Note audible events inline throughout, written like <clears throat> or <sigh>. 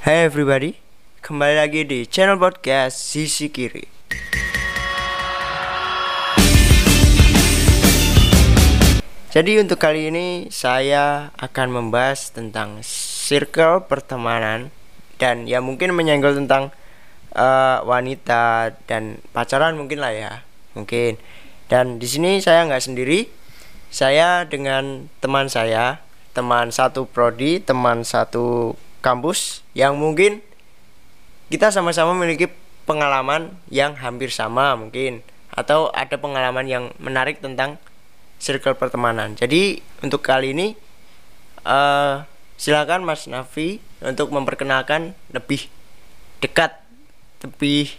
Hai everybody, kembali lagi di channel podcast Sisi Kiri. Jadi untuk kali ini saya akan membahas tentang circle pertemanan dan ya mungkin menyenggol tentang uh, wanita dan pacaran mungkin lah ya, mungkin. Dan di sini saya nggak sendiri, saya dengan teman saya, teman satu prodi, teman satu kampus yang mungkin kita sama-sama memiliki pengalaman yang hampir sama mungkin atau ada pengalaman yang menarik tentang circle pertemanan. Jadi untuk kali ini uh, silakan Mas Nafi untuk memperkenalkan lebih dekat, lebih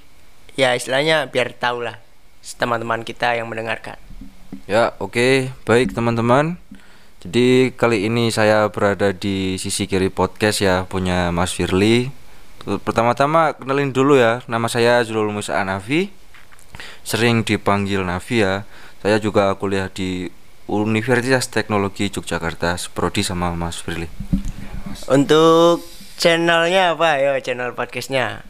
ya istilahnya biar tahu lah teman-teman kita yang mendengarkan. Ya, oke, okay. baik teman-teman. Jadi kali ini saya berada di sisi kiri podcast ya punya Mas Firly. Pertama-tama kenalin dulu ya, nama saya Zulul Musa Nafi. Sering dipanggil Nafi ya. Saya juga kuliah di Universitas Teknologi Yogyakarta, prodi sama Mas Firly. Untuk channelnya apa ya channel podcastnya?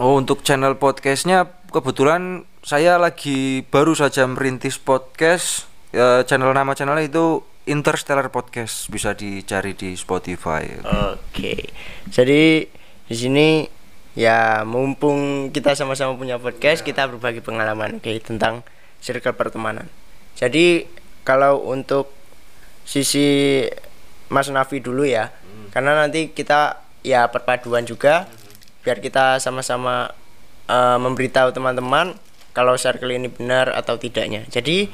Oh untuk channel podcastnya kebetulan saya lagi baru saja merintis podcast. Ya, channel nama channelnya itu Interstellar Podcast bisa dicari di Spotify. Oke. Jadi di sini ya mumpung kita sama-sama punya podcast, kita berbagi pengalaman oke tentang circle pertemanan. Jadi kalau untuk sisi Mas Nafi dulu ya. Hmm. Karena nanti kita ya perpaduan juga biar kita sama-sama uh, memberitahu teman-teman kalau circle ini benar atau tidaknya. Jadi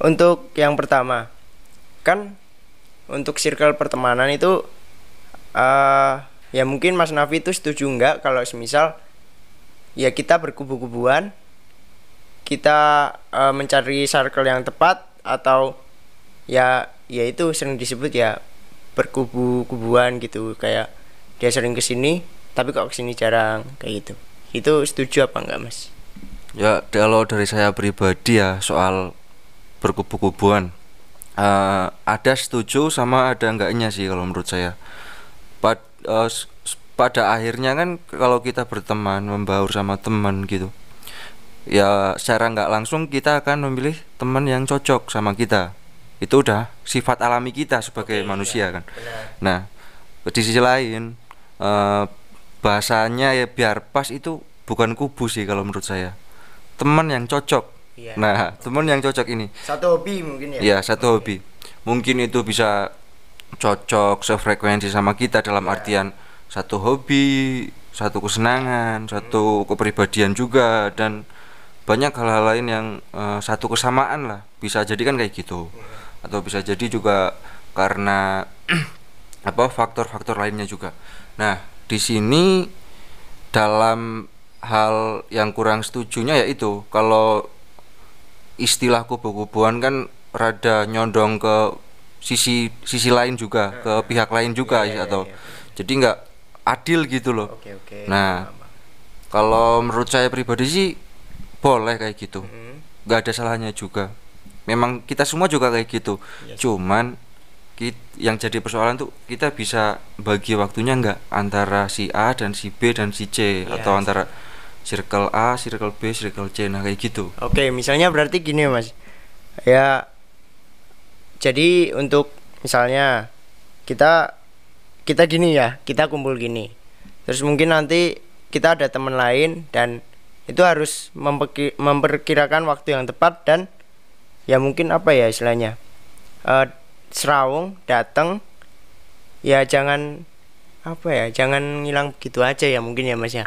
untuk yang pertama kan untuk circle pertemanan itu uh, ya mungkin Mas Nafi itu setuju nggak kalau semisal ya kita berkubu-kubuan kita uh, mencari circle yang tepat atau ya ya itu sering disebut ya berkubu-kubuan gitu kayak dia sering ke sini tapi kok ke sini jarang kayak gitu. Itu setuju apa enggak mas? Ya kalau dari saya pribadi ya soal berkubu-kubuan uh, ada setuju sama ada enggaknya sih kalau menurut saya. Pad, uh, pada akhirnya kan kalau kita berteman membaur sama teman gitu ya secara nggak langsung kita akan memilih teman yang cocok sama kita. Itu udah sifat alami kita sebagai Oke, manusia iya, kan. benar. nah di sisi lain uh, bahasanya ya biar pas itu bukan kubu sih kalau menurut saya. Teman yang cocok Iya. Nah, teman yang cocok ini. Satu hobi mungkin ya. Iya, satu okay. hobi. Mungkin itu bisa cocok sefrekuensi sama kita dalam yeah. artian satu hobi, satu kesenangan, hmm. satu kepribadian juga dan banyak hal-hal lain yang uh, satu kesamaan lah. Bisa jadi kan kayak gitu. Yeah. Atau bisa jadi juga karena <clears throat> apa faktor-faktor lainnya juga. Nah, di sini dalam hal yang kurang setujunya yaitu kalau istilah kubu-kubuan kan rada nyondong ke sisi sisi lain juga ke pihak lain juga ya, ya, atau ya, ya. jadi nggak adil gitu loh. Oke, oke. Nah, kalau menurut saya pribadi sih boleh kayak gitu, mm-hmm. nggak ada salahnya juga. Memang kita semua juga kayak gitu. Yes. Cuman kita, yang jadi persoalan tuh kita bisa bagi waktunya nggak antara si A dan si B dan si C yes. atau antara circle A, circle B, circle C, nah kayak gitu. Oke, misalnya berarti gini mas, ya jadi untuk misalnya kita kita gini ya, kita kumpul gini, terus mungkin nanti kita ada teman lain dan itu harus memperkirakan waktu yang tepat dan ya mungkin apa ya istilahnya uh, serawung datang ya jangan apa ya jangan ngilang begitu aja ya mungkin ya mas ya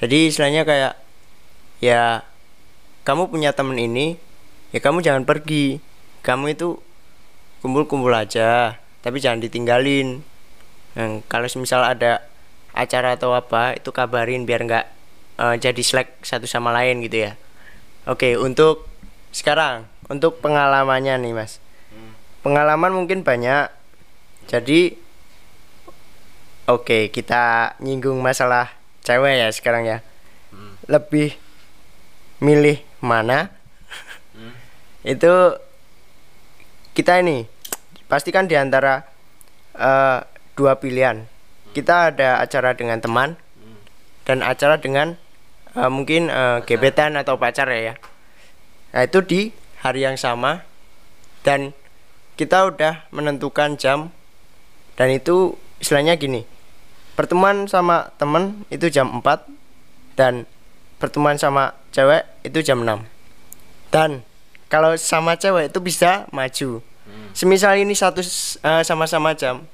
jadi istilahnya kayak ya kamu punya temen ini ya kamu jangan pergi. Kamu itu kumpul-kumpul aja tapi jangan ditinggalin. Nah, kalau misal ada acara atau apa itu kabarin biar nggak uh, jadi slack satu sama lain gitu ya. Oke untuk sekarang untuk pengalamannya nih mas. Pengalaman mungkin banyak. Jadi oke kita nyinggung masalah cewek ya sekarang ya hmm. lebih milih mana hmm. itu kita ini pastikan di antara uh, dua pilihan kita ada acara dengan teman dan acara dengan eh, mungkin eh, gebetan atau pacar ya ya. Nah, itu di hari yang sama dan kita udah menentukan jam dan itu istilahnya gini. Pertemuan sama temen itu jam 4 dan pertemuan sama cewek itu jam 6. Dan kalau sama cewek itu bisa maju. Semisal ini satu eh, sama-sama jam,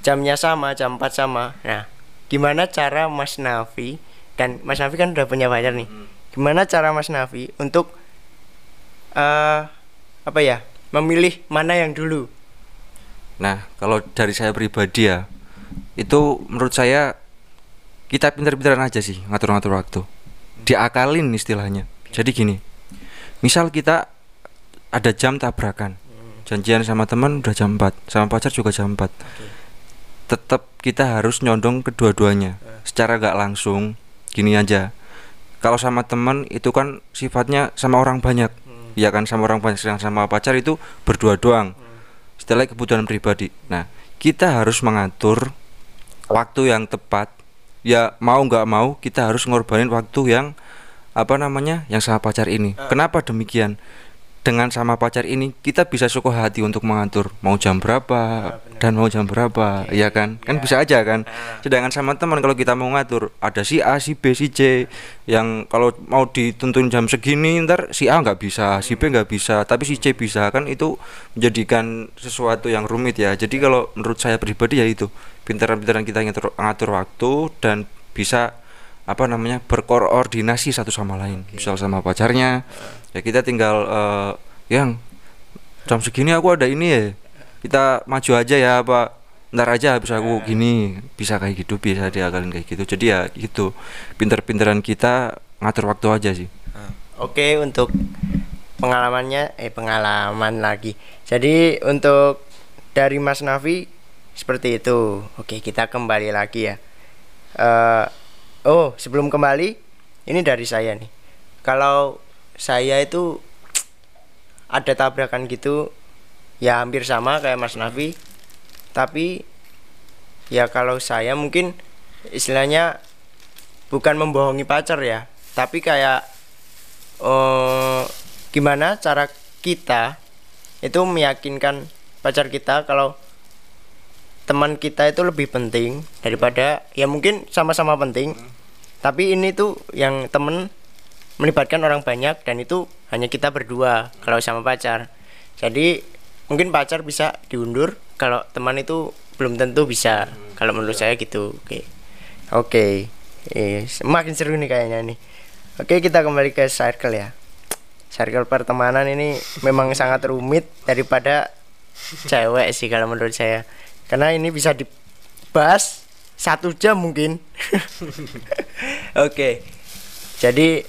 jamnya sama, jam 4 sama. Nah, gimana cara Mas Nafi dan Mas Nafi kan udah punya pacar nih. Gimana cara Mas Nafi untuk eh apa ya? Memilih mana yang dulu? Nah, kalau dari saya pribadi ya, itu menurut saya kita pintar-pintaran aja sih ngatur-ngatur waktu. Diakalin istilahnya. Jadi gini, misal kita ada jam tabrakan, janjian sama teman udah jam 4, sama pacar juga jam 4. Tetap kita harus nyondong kedua-duanya. Secara gak langsung, gini aja. Kalau sama teman itu kan sifatnya sama orang banyak, ya kan sama orang banyak. Sedangkan sama pacar itu berdua doang setelah kebutuhan pribadi. Nah, kita harus mengatur waktu yang tepat. Ya mau nggak mau kita harus ngorbanin waktu yang apa namanya yang sama pacar ini. Kenapa demikian? Dengan sama pacar ini kita bisa suka hati untuk mengatur mau jam berapa dan mau jam berapa, ya kan? Kan bisa aja kan. Sedangkan sama teman kalau kita mau ngatur ada si A, si B, si C yang kalau mau dituntun jam segini ntar si A nggak bisa, si B nggak bisa, tapi si C bisa kan itu menjadikan sesuatu yang rumit ya. Jadi kalau menurut saya pribadi ya itu pintaran-pintaran kita ngatur, ngatur waktu dan bisa apa namanya berkoordinasi satu sama lain misal sama pacarnya ya kita tinggal eh, yang jam segini aku ada ini ya kita maju aja ya apa ntar aja habis aku gini bisa kayak gitu bisa diakalin kayak gitu jadi ya gitu pinter-pinteran kita ngatur waktu aja sih Oke, untuk pengalamannya eh pengalaman lagi. Jadi untuk dari Mas Nafi seperti itu. Oke, kita kembali lagi ya. Eh oh, sebelum kembali ini dari saya nih. Kalau saya itu ada tabrakan gitu ya hampir sama kayak Mas Nafi. Tapi ya kalau saya mungkin istilahnya bukan membohongi pacar ya, tapi kayak eh gimana cara kita itu meyakinkan pacar kita kalau teman kita itu lebih penting daripada ya mungkin sama-sama penting tapi ini tuh yang temen melibatkan orang banyak dan itu hanya kita berdua kalau sama pacar. Jadi mungkin pacar bisa diundur kalau teman itu belum tentu bisa. Kalau menurut saya gitu oke. Oke Eh, semakin seru nih kayaknya nih. Oke kita kembali ke circle ya. Circle pertemanan ini memang sangat rumit daripada cewek sih kalau menurut saya. Karena ini bisa dibahas satu jam mungkin. <laughs> Oke. Jadi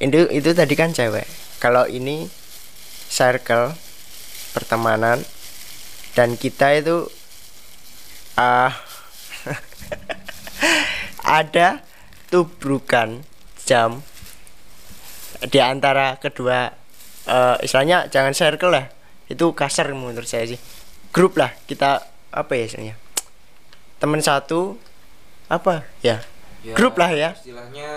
itu itu tadi kan cewek. Kalau ini circle pertemanan dan kita itu ah <laughs> ada tubrukan jam di antara kedua eh, istilahnya jangan circle lah. Itu kasar menurut saya sih. Grup lah kita apa ya istilahnya teman satu apa ya, grup lah ya istilahnya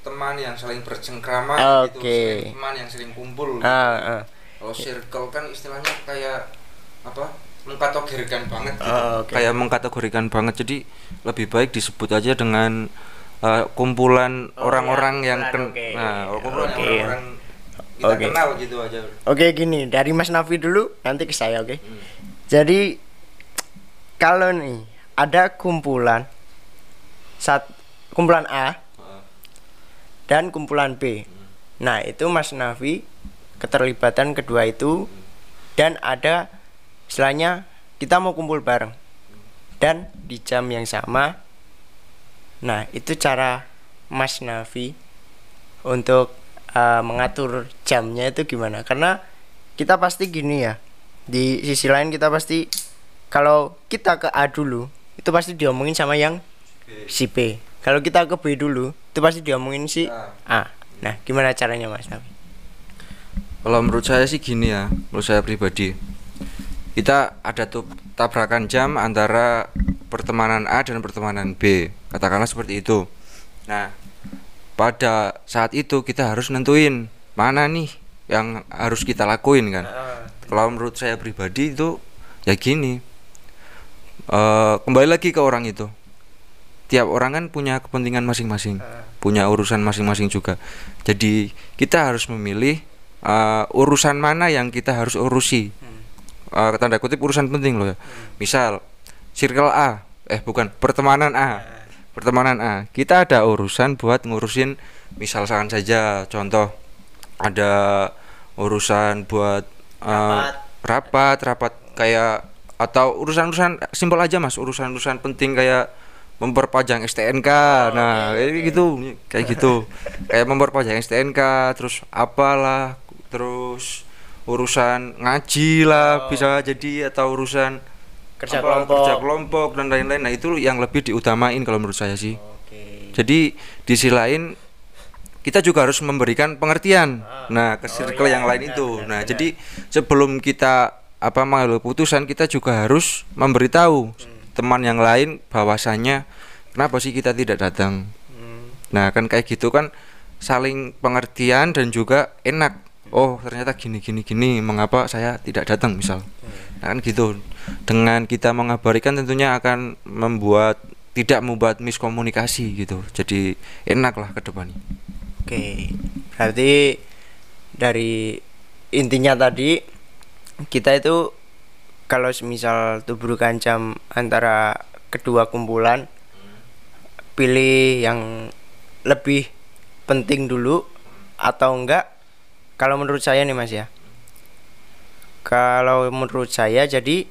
teman yang saling bercengkrama gitu, Oke. sering teman yang sering kumpul ah, ah. kalau circle kan istilahnya kayak apa mengkategorikan banget gitu. Oh, oke. kayak mengkategorikan banget jadi lebih baik disebut aja dengan uh, kumpulan Oh, orang-orang ya, yang ken oke. nah kumpulan Oke. orang-orang kita Oke. kenal gitu aja Oke gini dari Mas Nafi dulu nanti ke saya oke. Hmm. Jadi kalau nih ada kumpulan sat kumpulan A dan kumpulan B. Nah itu Mas Nafi keterlibatan kedua itu dan ada istilahnya kita mau kumpul bareng dan di jam yang sama. Nah itu cara Mas Nafi untuk uh, mengatur jamnya itu gimana? Karena kita pasti gini ya. Di sisi lain kita pasti kalau kita ke A dulu itu pasti diomongin sama yang si B. Kalau kita ke B dulu itu pasti diomongin si A. Nah, gimana caranya Mas Nafi? Kalau menurut saya sih gini ya, menurut saya pribadi. Kita ada tuh tabrakan jam antara pertemanan A dan pertemanan B katakanlah seperti itu nah pada saat itu kita harus nentuin mana nih yang harus kita lakuin kan kalau menurut saya pribadi itu ya gini eh, kembali lagi ke orang itu. Tiap orang kan punya kepentingan masing-masing punya urusan masing-masing juga. Jadi kita harus memilih eh, urusan mana yang kita harus urusi. Eh, tanda kutip urusan penting loh ya. Misal circle A eh bukan pertemanan A. Pertemanan A. Kita ada urusan buat ngurusin misalkan saja contoh ada urusan buat eh, rapat. rapat kayak atau urusan-urusan simpel aja mas. Urusan-urusan penting kayak memperpanjang STNK nah kayak gitu. Kayak gitu. Kayak memperpanjang STNK terus apalah terus urusan ngaji lah bisa jadi atau urusan Kerja apa, kelompok. kerja kelompok dan lain-lain. Nah itu yang lebih diutamain kalau menurut saya sih. Oke. jadi di sisi lain kita juga harus memberikan pengertian. Nah, ke circle yang lain itu. Nah, jadi sebelum kita apa mengambil keputusan kita juga harus memberitahu teman yang lain bahwasannya kenapa sih kita tidak datang. Nah, kan kayak gitu kan saling pengertian dan juga enak. Oh, ternyata gini gini gini mengapa saya tidak datang misal. Nah, kan gitu. Dengan kita mengabarikan tentunya akan membuat tidak membuat miskomunikasi gitu. Jadi enak lah ke depannya. Oke, berarti dari intinya tadi kita itu kalau semisal tubuh kancam antara kedua kumpulan pilih yang lebih penting dulu atau enggak kalau menurut saya nih Mas ya. Kalau menurut saya jadi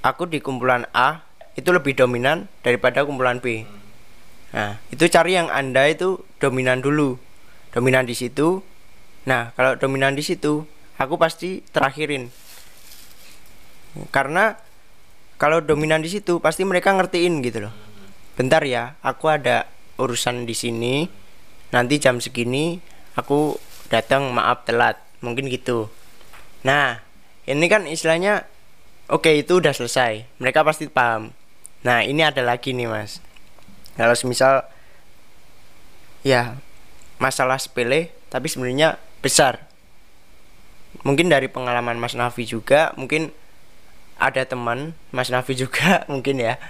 aku di kumpulan A itu lebih dominan daripada kumpulan B. Nah, itu cari yang Anda itu dominan dulu. Dominan di situ. Nah, kalau dominan di situ, aku pasti terakhirin. Karena kalau dominan di situ pasti mereka ngertiin gitu loh. Bentar ya, aku ada urusan di sini. Nanti jam segini aku datang, maaf telat. Mungkin gitu. Nah, ini kan istilahnya oke itu udah selesai. Mereka pasti paham. Nah, ini ada lagi nih, Mas kalau semisal ya masalah sepele tapi sebenarnya besar mungkin dari pengalaman Mas Nafi juga mungkin ada teman Mas Nafi juga <laughs> mungkin ya.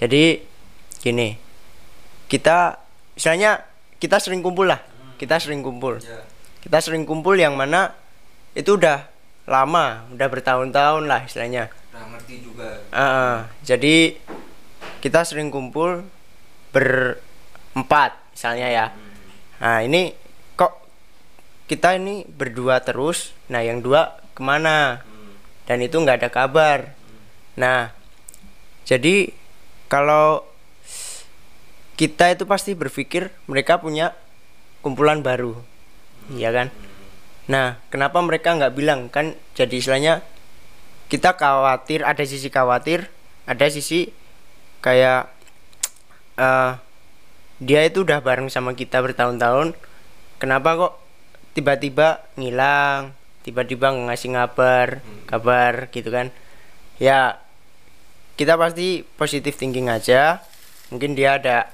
Jadi gini kita misalnya kita sering kumpul lah kita sering kumpul. Kita sering kumpul yang mana itu udah lama udah bertahun-tahun lah istilahnya. Ngerti juga. Ah, jadi kita sering kumpul berempat misalnya ya. Nah ini kita ini berdua terus. Nah yang dua ke mana? Dan itu nggak ada kabar. Nah jadi kalau kita itu pasti berpikir mereka punya kumpulan baru, iya kan? Nah kenapa mereka nggak bilang kan? Jadi istilahnya kita khawatir ada sisi khawatir ada sisi kayak eh dia itu udah bareng sama kita bertahun-tahun kenapa kok tiba-tiba ngilang tiba-tiba nggak ngasih ngabar kabar gitu kan ya kita pasti positif thinking aja mungkin dia ada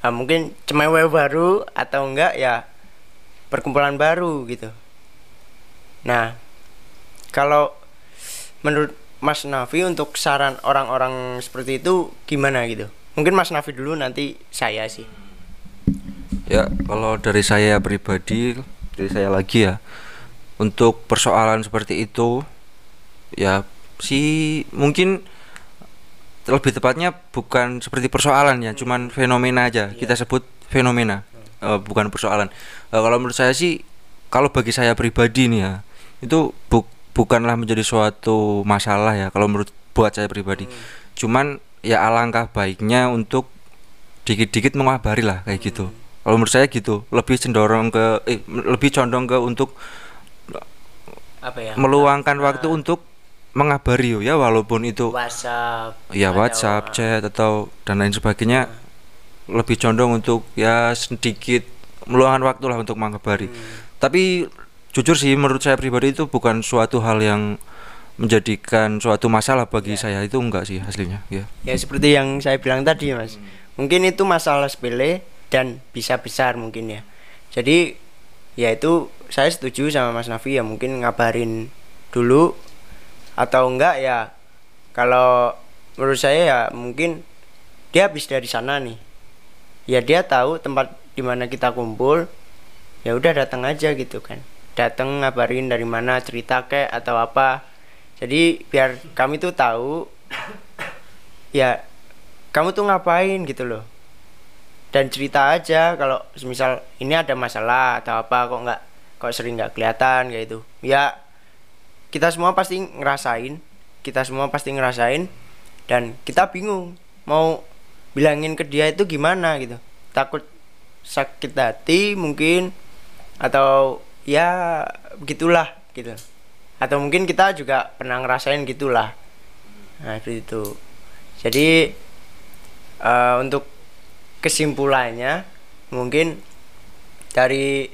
ah, mungkin cemewe baru atau enggak ya perkumpulan baru gitu nah kalau menurut Mas Nafi untuk saran orang-orang seperti itu gimana gitu? Mungkin Mas Nafi dulu nanti saya sih. Ya, kalau dari saya pribadi, dari saya lagi ya, untuk persoalan seperti itu, ya sih mungkin lebih tepatnya bukan seperti persoalan ya, cuman fenomena aja. Kita sebut fenomena, eh, bukan persoalan. Eh, kalau menurut saya sih, kalau bagi saya pribadi nih ya, itu bu- bukanlah menjadi suatu masalah ya. Kalau menurut buat saya pribadi, cuman ya alangkah baiknya untuk dikit-dikit mengabari lah kayak gitu. Kalau menurut saya gitu, lebih cenderung ke eh lebih condong ke untuk Apa ya? meluangkan waktu untuk mengabari yo, ya walaupun itu WhatsApp. ya WhatsApp, chat atau dan lain sebagainya lebih condong untuk ya sedikit meluangkan waktu lah untuk mengabari. Tapi jujur sih menurut saya pribadi itu bukan suatu hal yang menjadikan suatu masalah bagi saya. Itu enggak sih aslinya ya. Ya seperti yang saya bilang tadi mas. Mungkin itu masalah sepele dan bisa besar mungkin ya. Jadi ya itu saya setuju sama Mas Nafi ya mungkin ngabarin dulu atau enggak ya kalau menurut saya ya mungkin dia habis dari sana nih. Ya dia tahu tempat di mana kita kumpul ya udah datang aja gitu kan. Datang ngabarin dari mana cerita kek atau apa. Jadi biar kami tuh tahu ya kamu tuh ngapain gitu loh dan cerita aja kalau misal ini ada masalah atau apa kok nggak kok sering nggak kelihatan kayak itu ya kita semua pasti ngerasain kita semua pasti ngerasain dan kita bingung mau bilangin ke dia itu gimana gitu. Takut sakit hati mungkin atau ya begitulah gitu. Atau mungkin kita juga pernah ngerasain gitulah. Nah itu. Jadi uh, untuk kesimpulannya mungkin dari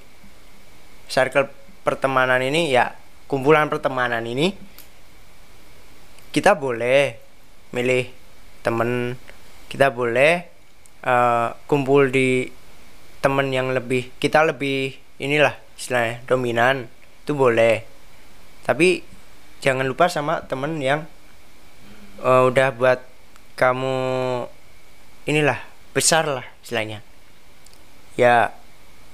circle pertemanan ini ya kumpulan pertemanan ini kita boleh milih temen. Kita boleh uh, kumpul di temen yang lebih kita lebih inilah istilahnya dominan. Itu boleh. Tapi jangan lupa sama temen yang uh, udah buat kamu inilah besar lah istilahnya. Ya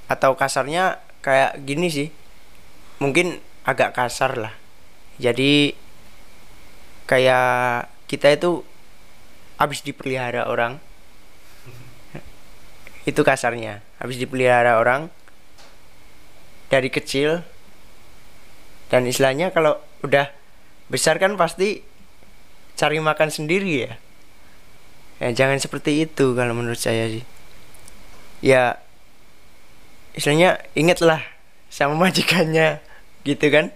atau kasarnya kayak gini sih. Mungkin agak kasar lah jadi kayak kita itu habis dipelihara orang. <laughs> Itu kasarnya. Habis dipelihara orang dari kecil. Dan istilahnya kalau udah besar kan pasti cari makan sendiri ya ya jangan seperti itu kalau menurut saya sih. Ya istilahnya ingatlah sama <laughs> majikannya gitu kan?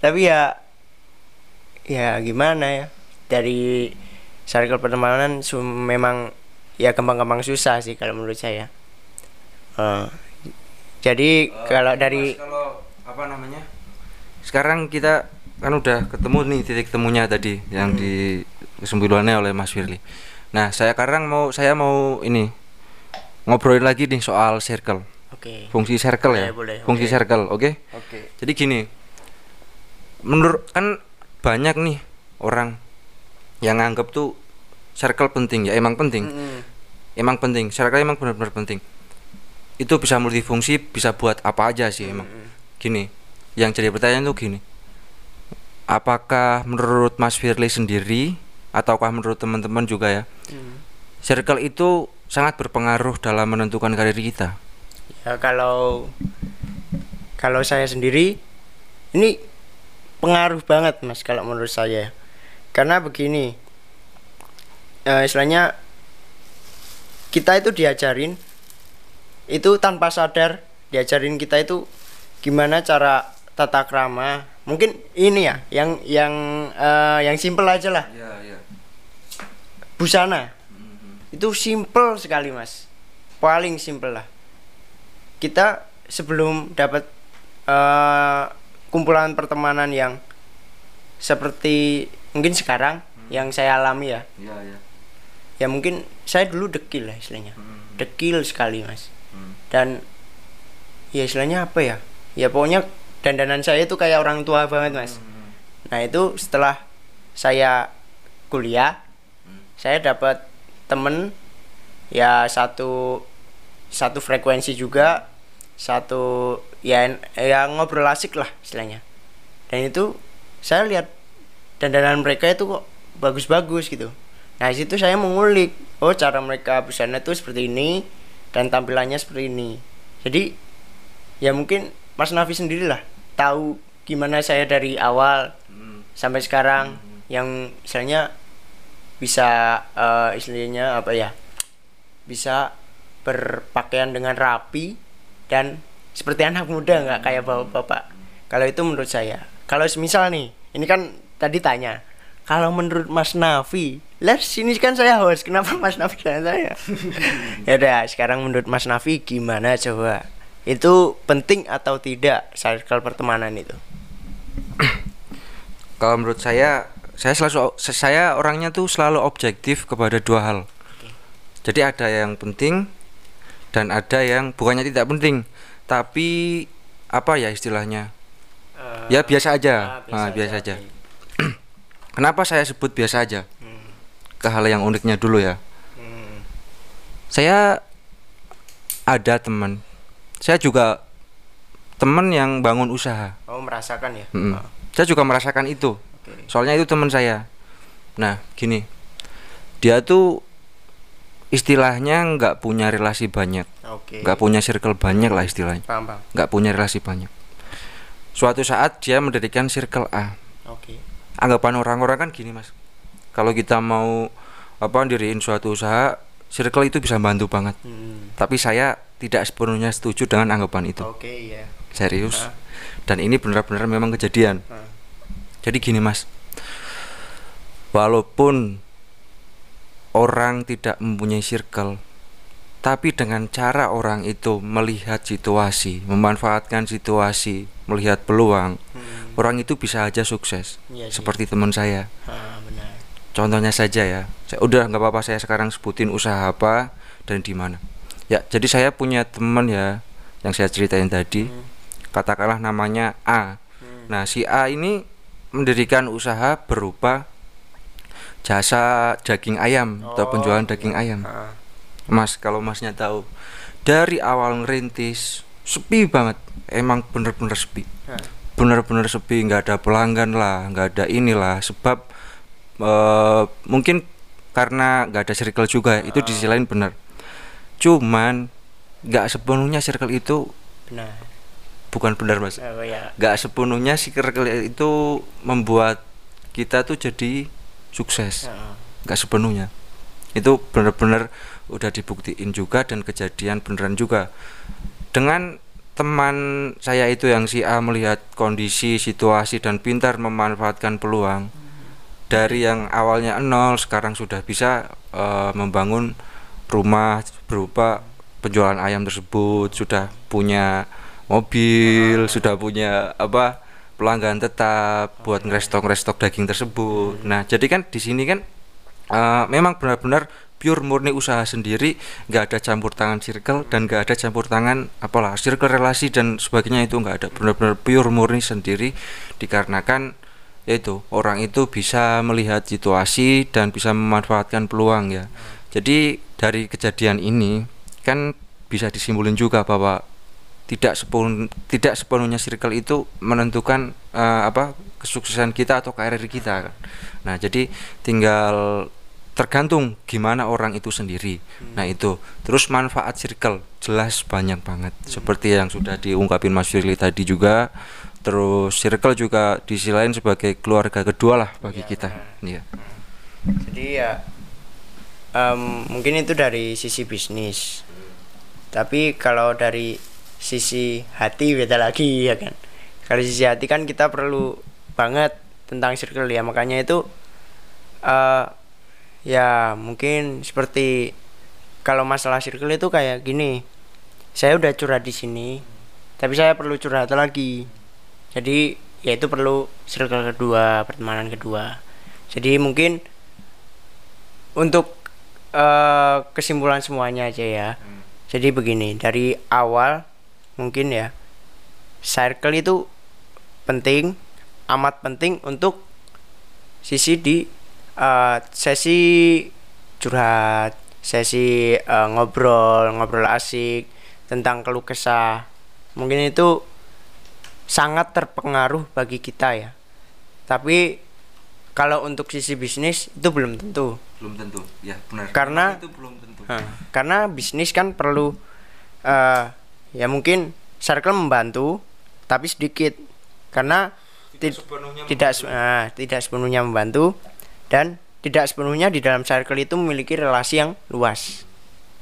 Tapi ya ya gimana ya? Dari circle pertemanan memang ya gampang-gampang susah sih kalau menurut saya. Uh, jadi uh, kalau dari kalau apa namanya? Sekarang kita kan udah ketemu nih titik temunya tadi yang hmm. di kesimpulannya oleh Mas Firly Nah, saya sekarang mau saya mau ini ngobrolin lagi nih soal circle. Oke. Okay. Fungsi circle ya. Boleh, Fungsi okay. circle, oke? Okay? Oke. Okay. Jadi gini. Menurut kan banyak nih orang yang nganggap tuh circle penting ya, emang penting. Mm -hmm. Emang penting. Circle emang benar-benar penting. Itu bisa multifungsi, bisa buat apa aja sih mm -hmm. emang. Gini. Yang jadi pertanyaan tuh gini. Apakah menurut Mas Firly sendiri ataukah menurut teman-teman juga ya. Circle itu sangat berpengaruh dalam menentukan karir kita. Ya kalau kalau saya sendiri ini pengaruh banget mas kalau menurut saya. Karena begini uh, istilahnya kita itu diajarin itu tanpa sadar diajarin kita itu gimana cara tata krama. Mungkin ini ya yang yang uh, yang simple aja lah. Ya, ya. Busana. Itu simple sekali mas paling simple lah kita sebelum dapat uh, kumpulan pertemanan yang seperti mungkin sekarang hmm. yang saya alami ya. ya ya ya mungkin saya dulu dekil lah istilahnya hmm. dekil sekali mas hmm. dan ya istilahnya apa ya ya pokoknya dandanan saya itu kayak orang tua banget mas hmm. nah itu setelah saya kuliah saya dapat temen ya satu satu frekuensi juga satu ya ya ngobrol asik lah istilahnya dan itu saya lihat dandanan mereka itu kok bagus-bagus gitu nah situ saya mengulik oh cara mereka busana itu seperti ini dan tampilannya seperti ini jadi ya mungkin Mas Nafi sendirilah tahu gimana saya dari awal hmm. sampai sekarang hmm. yang misalnya bisa uh, istilahnya apa ya bisa berpakaian dengan rapi dan seperti anak muda nggak kayak bapak-bapak. Kalau itu menurut saya. Kalau misal nih ini kan tadi tanya kalau menurut Mas Nafi lah sini kan saya host kenapa Mas Nafi dan saya? <laughs> Ya udah sekarang menurut Mas Nafi gimana coba? Itu penting atau tidak circle pertemanan itu? Kalau menurut saya, saya selalu saya orangnya tuh selalu objektif kepada dua hal. Jadi ada yang penting dan ada yang bukannya tidak penting, tapi apa ya istilahnya? Ya, biasa aja. Ah, biasa aja. oke. <clears throat> Kenapa saya sebut biasa aja? Hmm, Ke hal yang uniknya dulu ya. hmm, Saya ada teman. Saya juga teman yang bangun usaha. Oh merasakan ya? Mm-mm. Oh, Saya juga merasakan itu. Oke. Soalnya itu teman saya. Nah, gini. Dia tuh istilahnya nggak punya relasi banyak, nggak punya circle banyak lah istilahnya, Paham paham. nggak punya relasi banyak. Suatu saat dia mendirikan circle A. Oke. Anggapan orang-orang kan gini mas, kalau kita mau apa diriin suatu usaha, circle itu bisa bantu banget. Hmm, Tapi saya tidak sepenuhnya setuju dengan anggapan itu, Oke ya. serius. Ah. Dan ini benar-benar memang kejadian. Ah. Jadi gini mas, walaupun orang tidak mempunyai circle, tapi dengan cara orang itu melihat situasi, memanfaatkan situasi, melihat peluang, Hmm, orang itu bisa aja sukses. Sih. Seperti teman saya. ah, benar. Contohnya saja ya, saya udah nggak apa-apa saya sekarang sebutin usaha apa dan di mana. Ya, jadi saya punya teman ya yang saya ceritain tadi, Hmm, katakanlah namanya A. hmm, Nah, si A ini mendirikan usaha berupa jasa daging ayam atau Oh, penjualan iya. daging ayam. ah, Mas, kalau Masnya tahu, dari awal ngerintis sepi banget. Emang bener-bener sepi. ah. Bener-bener sepi, nggak ada pelanggan lah, nggak ada inilah. Sebab eh, mungkin karena nggak ada circle juga, itu di sisi lain bener. Cuman nggak sepenuhnya circle itu Benar. Bukan benar mas. Oh ya. nggak sepenuhnya circle itu membuat kita tuh jadi sukses nggak sepenuhnya itu benar-benar udah dibuktiin juga dan kejadian beneran juga dengan teman saya itu yang si A melihat kondisi situasi dan pintar memanfaatkan peluang dari yang awalnya nol sekarang sudah bisa eh, membangun rumah berupa penjualan ayam tersebut sudah punya mobil sudah punya apa pelanggan tetap buat ngerestok ngerestok daging tersebut. Nah jadi kan di sini kan eh, memang benar-benar pure murni usaha sendiri nggak ada campur tangan circle dan nggak ada campur tangan apalah circle relasi dan sebagainya itu nggak ada. Benar-benar pure murni sendiri dikarenakan yaitu orang itu bisa melihat situasi dan bisa memanfaatkan peluang ya. Jadi dari kejadian ini kan bisa disimpulin juga bahwa tidak sepun tidak sepenuhnya circle itu menentukan eh, apa kesuksesan kita atau karir kita kan. Nah, jadi tinggal tergantung gimana orang itu sendiri. Nah, itu. Terus manfaat circle jelas banyak banget. Seperti yang sudah diungkapin Mas Firly tadi juga. Terus circle juga di sisi lain sebagai keluarga kedua lah bagi Iya, kita. Iya. Jadi ya em, mungkin itu dari sisi bisnis. Tapi kalau dari sisi hati beda lagi ya kan. Kalau sisi hati kan kita perlu banget tentang circle ya makanya itu eh ya mungkin seperti kalau masalah circle itu kayak gini. Saya udah curhat di sini, tapi saya perlu curhat lagi. Jadi ya itu perlu circle kedua, pertemanan kedua. Jadi mungkin untuk eh, kesimpulan semuanya aja ya. Jadi begini, dari awal mungkin ya circle itu penting, amat penting untuk sisi di eh, sesi curhat, sesi eh, ngobrol, ngobrol asik tentang keluh kesah. Mungkin itu sangat terpengaruh bagi kita ya. Tapi kalau untuk sisi bisnis itu belum tentu. Belum tentu. Ya, benar. Karena- itu belum tentu. Nah, karena bisnis kan perlu eh ya mungkin circle membantu tapi sedikit. Karena ti- sepenuhnya tidak se- ah, tidak sepenuhnya membantu dan tidak sepenuhnya di dalam circle itu memiliki relasi yang luas.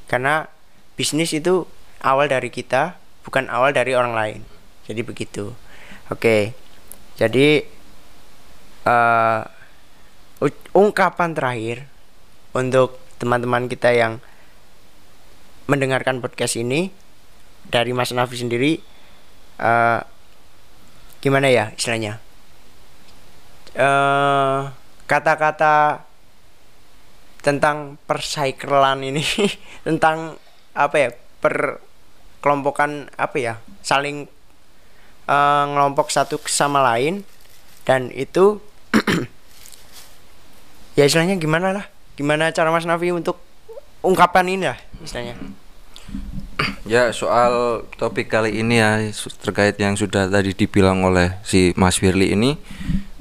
Karena bisnis itu awal dari kita bukan awal dari orang lain. Jadi begitu. Oke. Jadi eh u- ungkapan terakhir untuk teman-teman kita yang mendengarkan podcast ini dari Mas Nafi sendiri eh gimana ya istilahnya? Eh, kata-kata tentang persaikelan ini <laughs> tentang apa ya per kelompokan apa ya saling eh, ngelompok satu sama lain dan itu <clears throat> ya istilahnya gimana lah gimana cara Mas Nafi untuk ungkapan ini lah istilahnya Ya soal topik kali ini ya terkait yang sudah tadi dibilang oleh si Mas Firly ini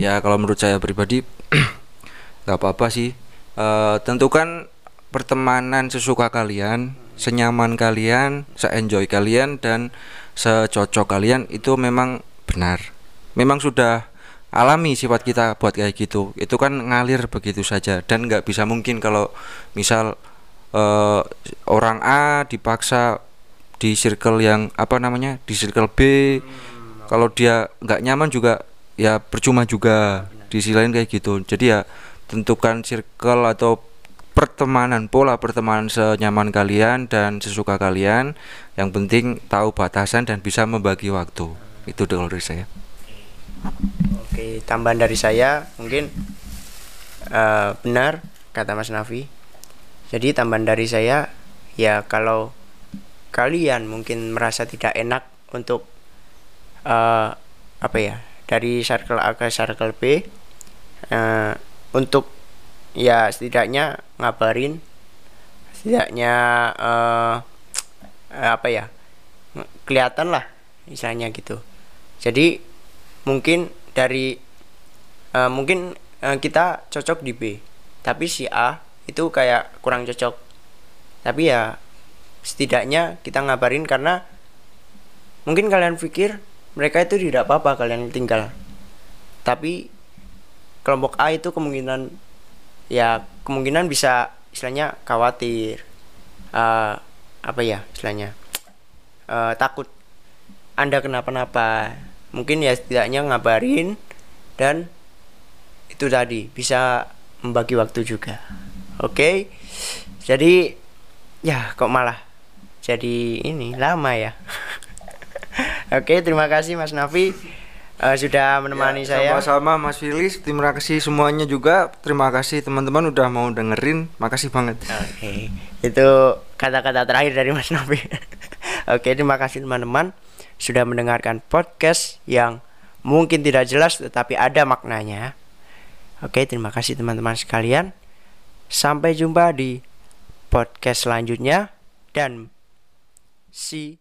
ya kalau menurut saya pribadi <clears throat> nggak apa-apa sih. Eh, tentukan pertemanan sesuka kalian senyaman kalian se-enjoy kalian dan secocok kalian itu memang benar. Memang sudah alami sifat kita buat kayak gitu. Itu kan ngalir begitu saja. Dan nggak bisa mungkin kalau misal eh, orang A dipaksa di circle yang apa namanya di circle B. Kalau dia nggak nyaman juga ya percuma juga. Di sisi lain kayak gitu. Jadi ya tentukan circle atau pertemanan pola pertemanan senyaman kalian dan sesuka kalian. Yang penting tahu batasan dan bisa membagi waktu. Itu kalau dari saya. Oke, tambahan dari saya mungkin eh, benar kata Mas Nafi. Jadi tambahan dari saya ya kalau kalian mungkin merasa tidak enak untuk eh, apa ya dari circle A ke circle B eh, untuk ya setidaknya ngabarin setidaknya eh, apa ya kelihatan lah misalnya gitu. Jadi mungkin dari eh, mungkin eh, kita cocok di B tapi si A itu kayak kurang cocok. Tapi ya setidaknya kita ngabarin karena mungkin kalian pikir mereka itu tidak apa-apa kalian tinggal. Tapi kelompok A itu kemungkinan ya kemungkinan bisa istilahnya khawatir eh, apa ya istilahnya eh, takut. Anda kenapa-napa. Mungkin ya setidaknya ngabarin dan itu tadi bisa membagi waktu juga. Oke? Jadi ya kok malah jadi ini lama ya <laughs> oke terima kasih Mas Nafi eh, sudah menemani Ya, saya Sama-sama Mas Filis, terima kasih semuanya juga. Terima kasih teman-teman udah mau dengerin. Makasih banget. Oke, itu kata-kata terakhir dari Mas Nafi. <laughs> Oke, terima kasih teman-teman sudah mendengarkan podcast yang mungkin tidak jelas tetapi ada maknanya. Oke, terima kasih teman-teman sekalian. Sampai jumpa di podcast selanjutnya dan 西